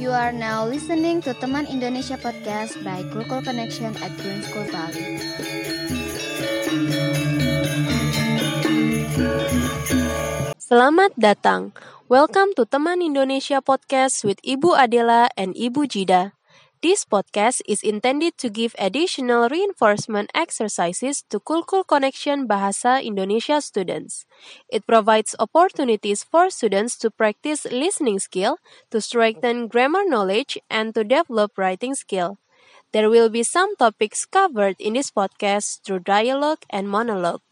You are now listening to Teman Indonesia Podcast by Google Connection at Green School Bali. Selamat datang. Welcome to Teman Indonesia Podcast with Ibu Adela and Ibu Jida. This podcast is intended to give additional reinforcement exercises to Kulkul Connection Bahasa Indonesia students. It provides opportunities for students to practice listening skill, to strengthen grammar knowledge, and to develop writing skill. There will be some topics covered in this podcast through dialogue and monologue.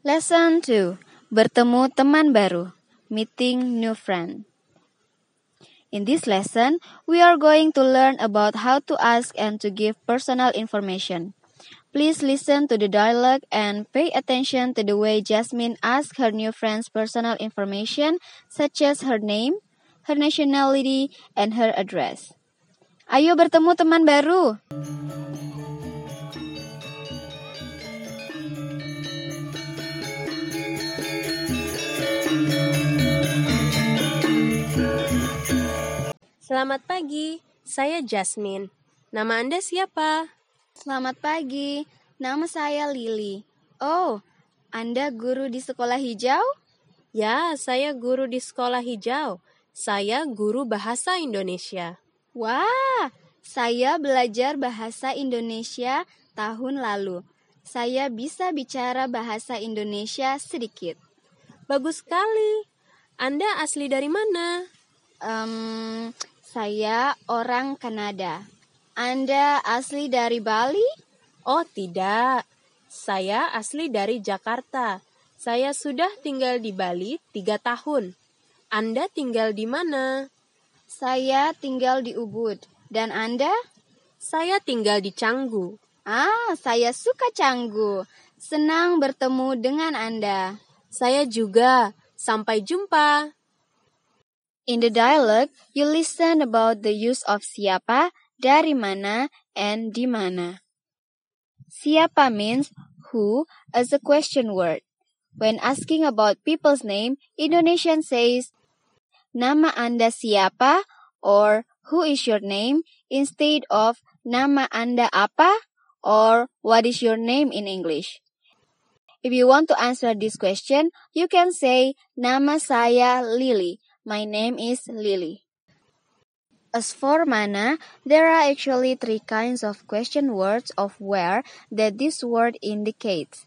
Lesson 2. Bertemu teman baru. Meeting new friend. In this lesson, we are going to learn about how to ask and to give personal information. Please listen to the dialogue and pay attention to the way Jasmine asks her new friend's personal information, such as her name, her nationality, and her address. Ayo bertemu teman baru. Selamat pagi, saya Jasmine. Nama Anda siapa? Selamat pagi, nama saya Lily. Oh, Anda guru di sekolah hijau? Ya, saya guru di sekolah hijau. Saya guru bahasa Indonesia. Wah, saya belajar bahasa Indonesia tahun lalu. Saya bisa bicara bahasa Indonesia sedikit. Bagus sekali. Anda asli dari mana? Um, saya orang Kanada. Anda asli dari Bali? Oh, tidak. Saya asli dari Jakarta. Saya sudah tinggal di Bali tiga tahun. Anda tinggal di mana? Saya tinggal di Ubud. Dan Anda? Saya tinggal di Canggu. Ah, saya suka Canggu. Senang bertemu dengan Anda. Saya juga. Sampai jumpa. In the dialogue, you listen about the use of siapa, dari mana, and di mana. Siapa means who as a question word. When asking about people's name, Indonesian says, Nama Anda siapa? or Who is your name? instead of Nama Anda apa? or What is your name in English. If you want to answer this question, you can say Nama saya Lily My name is Lily. As for mana, there are actually three kinds of question words of where that this word indicates.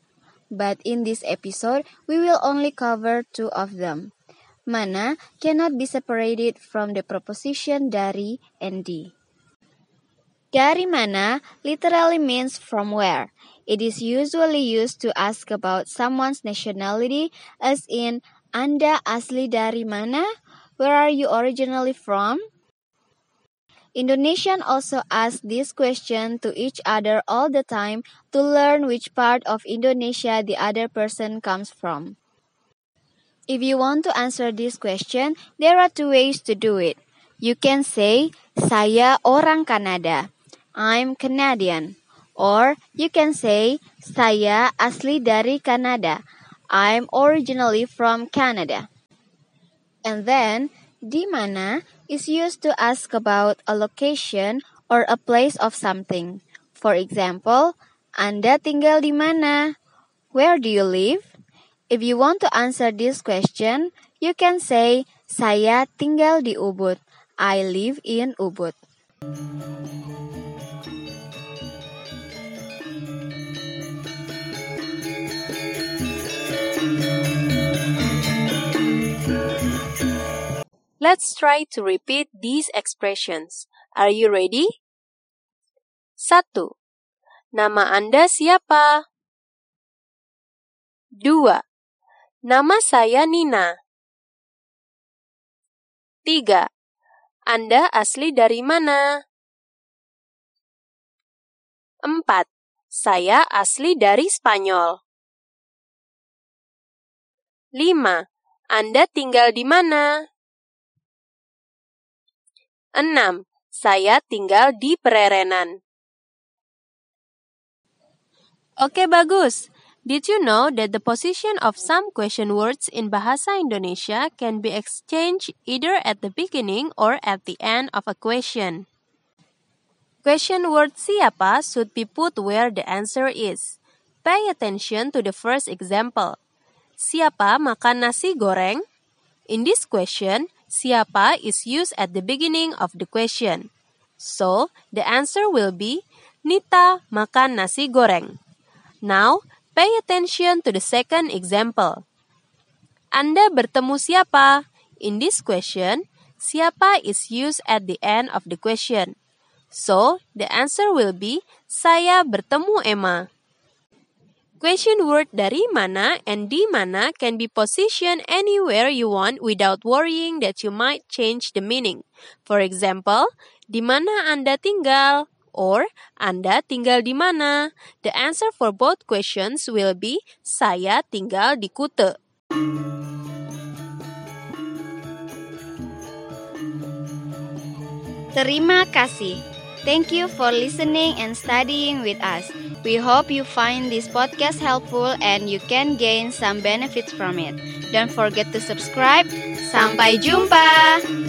But in this episode, we will only cover two of them. Mana cannot be separated from the preposition dari and di. Dari mana literally means from where. It is usually used to ask about someone's nationality as in Anda asli dari mana? Where are you originally from? Indonesian also ask this question to each other all the time to learn which part of Indonesia the other person comes from. If you want to answer this question, there are two ways to do it. You can say, saya orang Kanada. I'm Canadian. Or you can say, saya asli dari Kanada. I'm originally from Canada. And then, di mana is used to ask about a location or a place of something. For example, Anda tinggal di mana? Where do you live? If you want to answer this question, you can say, Saya tinggal di Ubud. I live in Ubud. Let's try to repeat these expressions. Are you ready? 1. Nama Anda siapa? 2. Nama saya Nina. 3. Anda asli dari mana? 4. Saya asli dari Spanyol. 5. Anda tinggal di mana? 6. Saya tinggal di Pererenan. Oke, bagus. Did you know that the position of some question words in Bahasa Indonesia can be exchanged either at the beginning or at the end of a question? Question word siapa should be put where the answer is. Pay attention to the first example. Siapa makan nasi goreng? In this question, siapa is used at the beginning of the question. So, the answer will be Nita makan nasi goreng. Now, Pay attention to the second example. Anda bertemu siapa? In this question, siapa is used at the end of the question. So, the answer will be saya bertemu Emma. Question word dari mana and di mana can be positioned anywhere you want without worrying that you might change the meaning. For example, di mana Anda tinggal? or Anda tinggal di mana? The answer for both questions will be saya tinggal di Kute. Terima kasih. Thank you for listening and studying with us. We hope you find this podcast helpful and you can gain some benefits from it. Don't forget to subscribe. Sampai jumpa.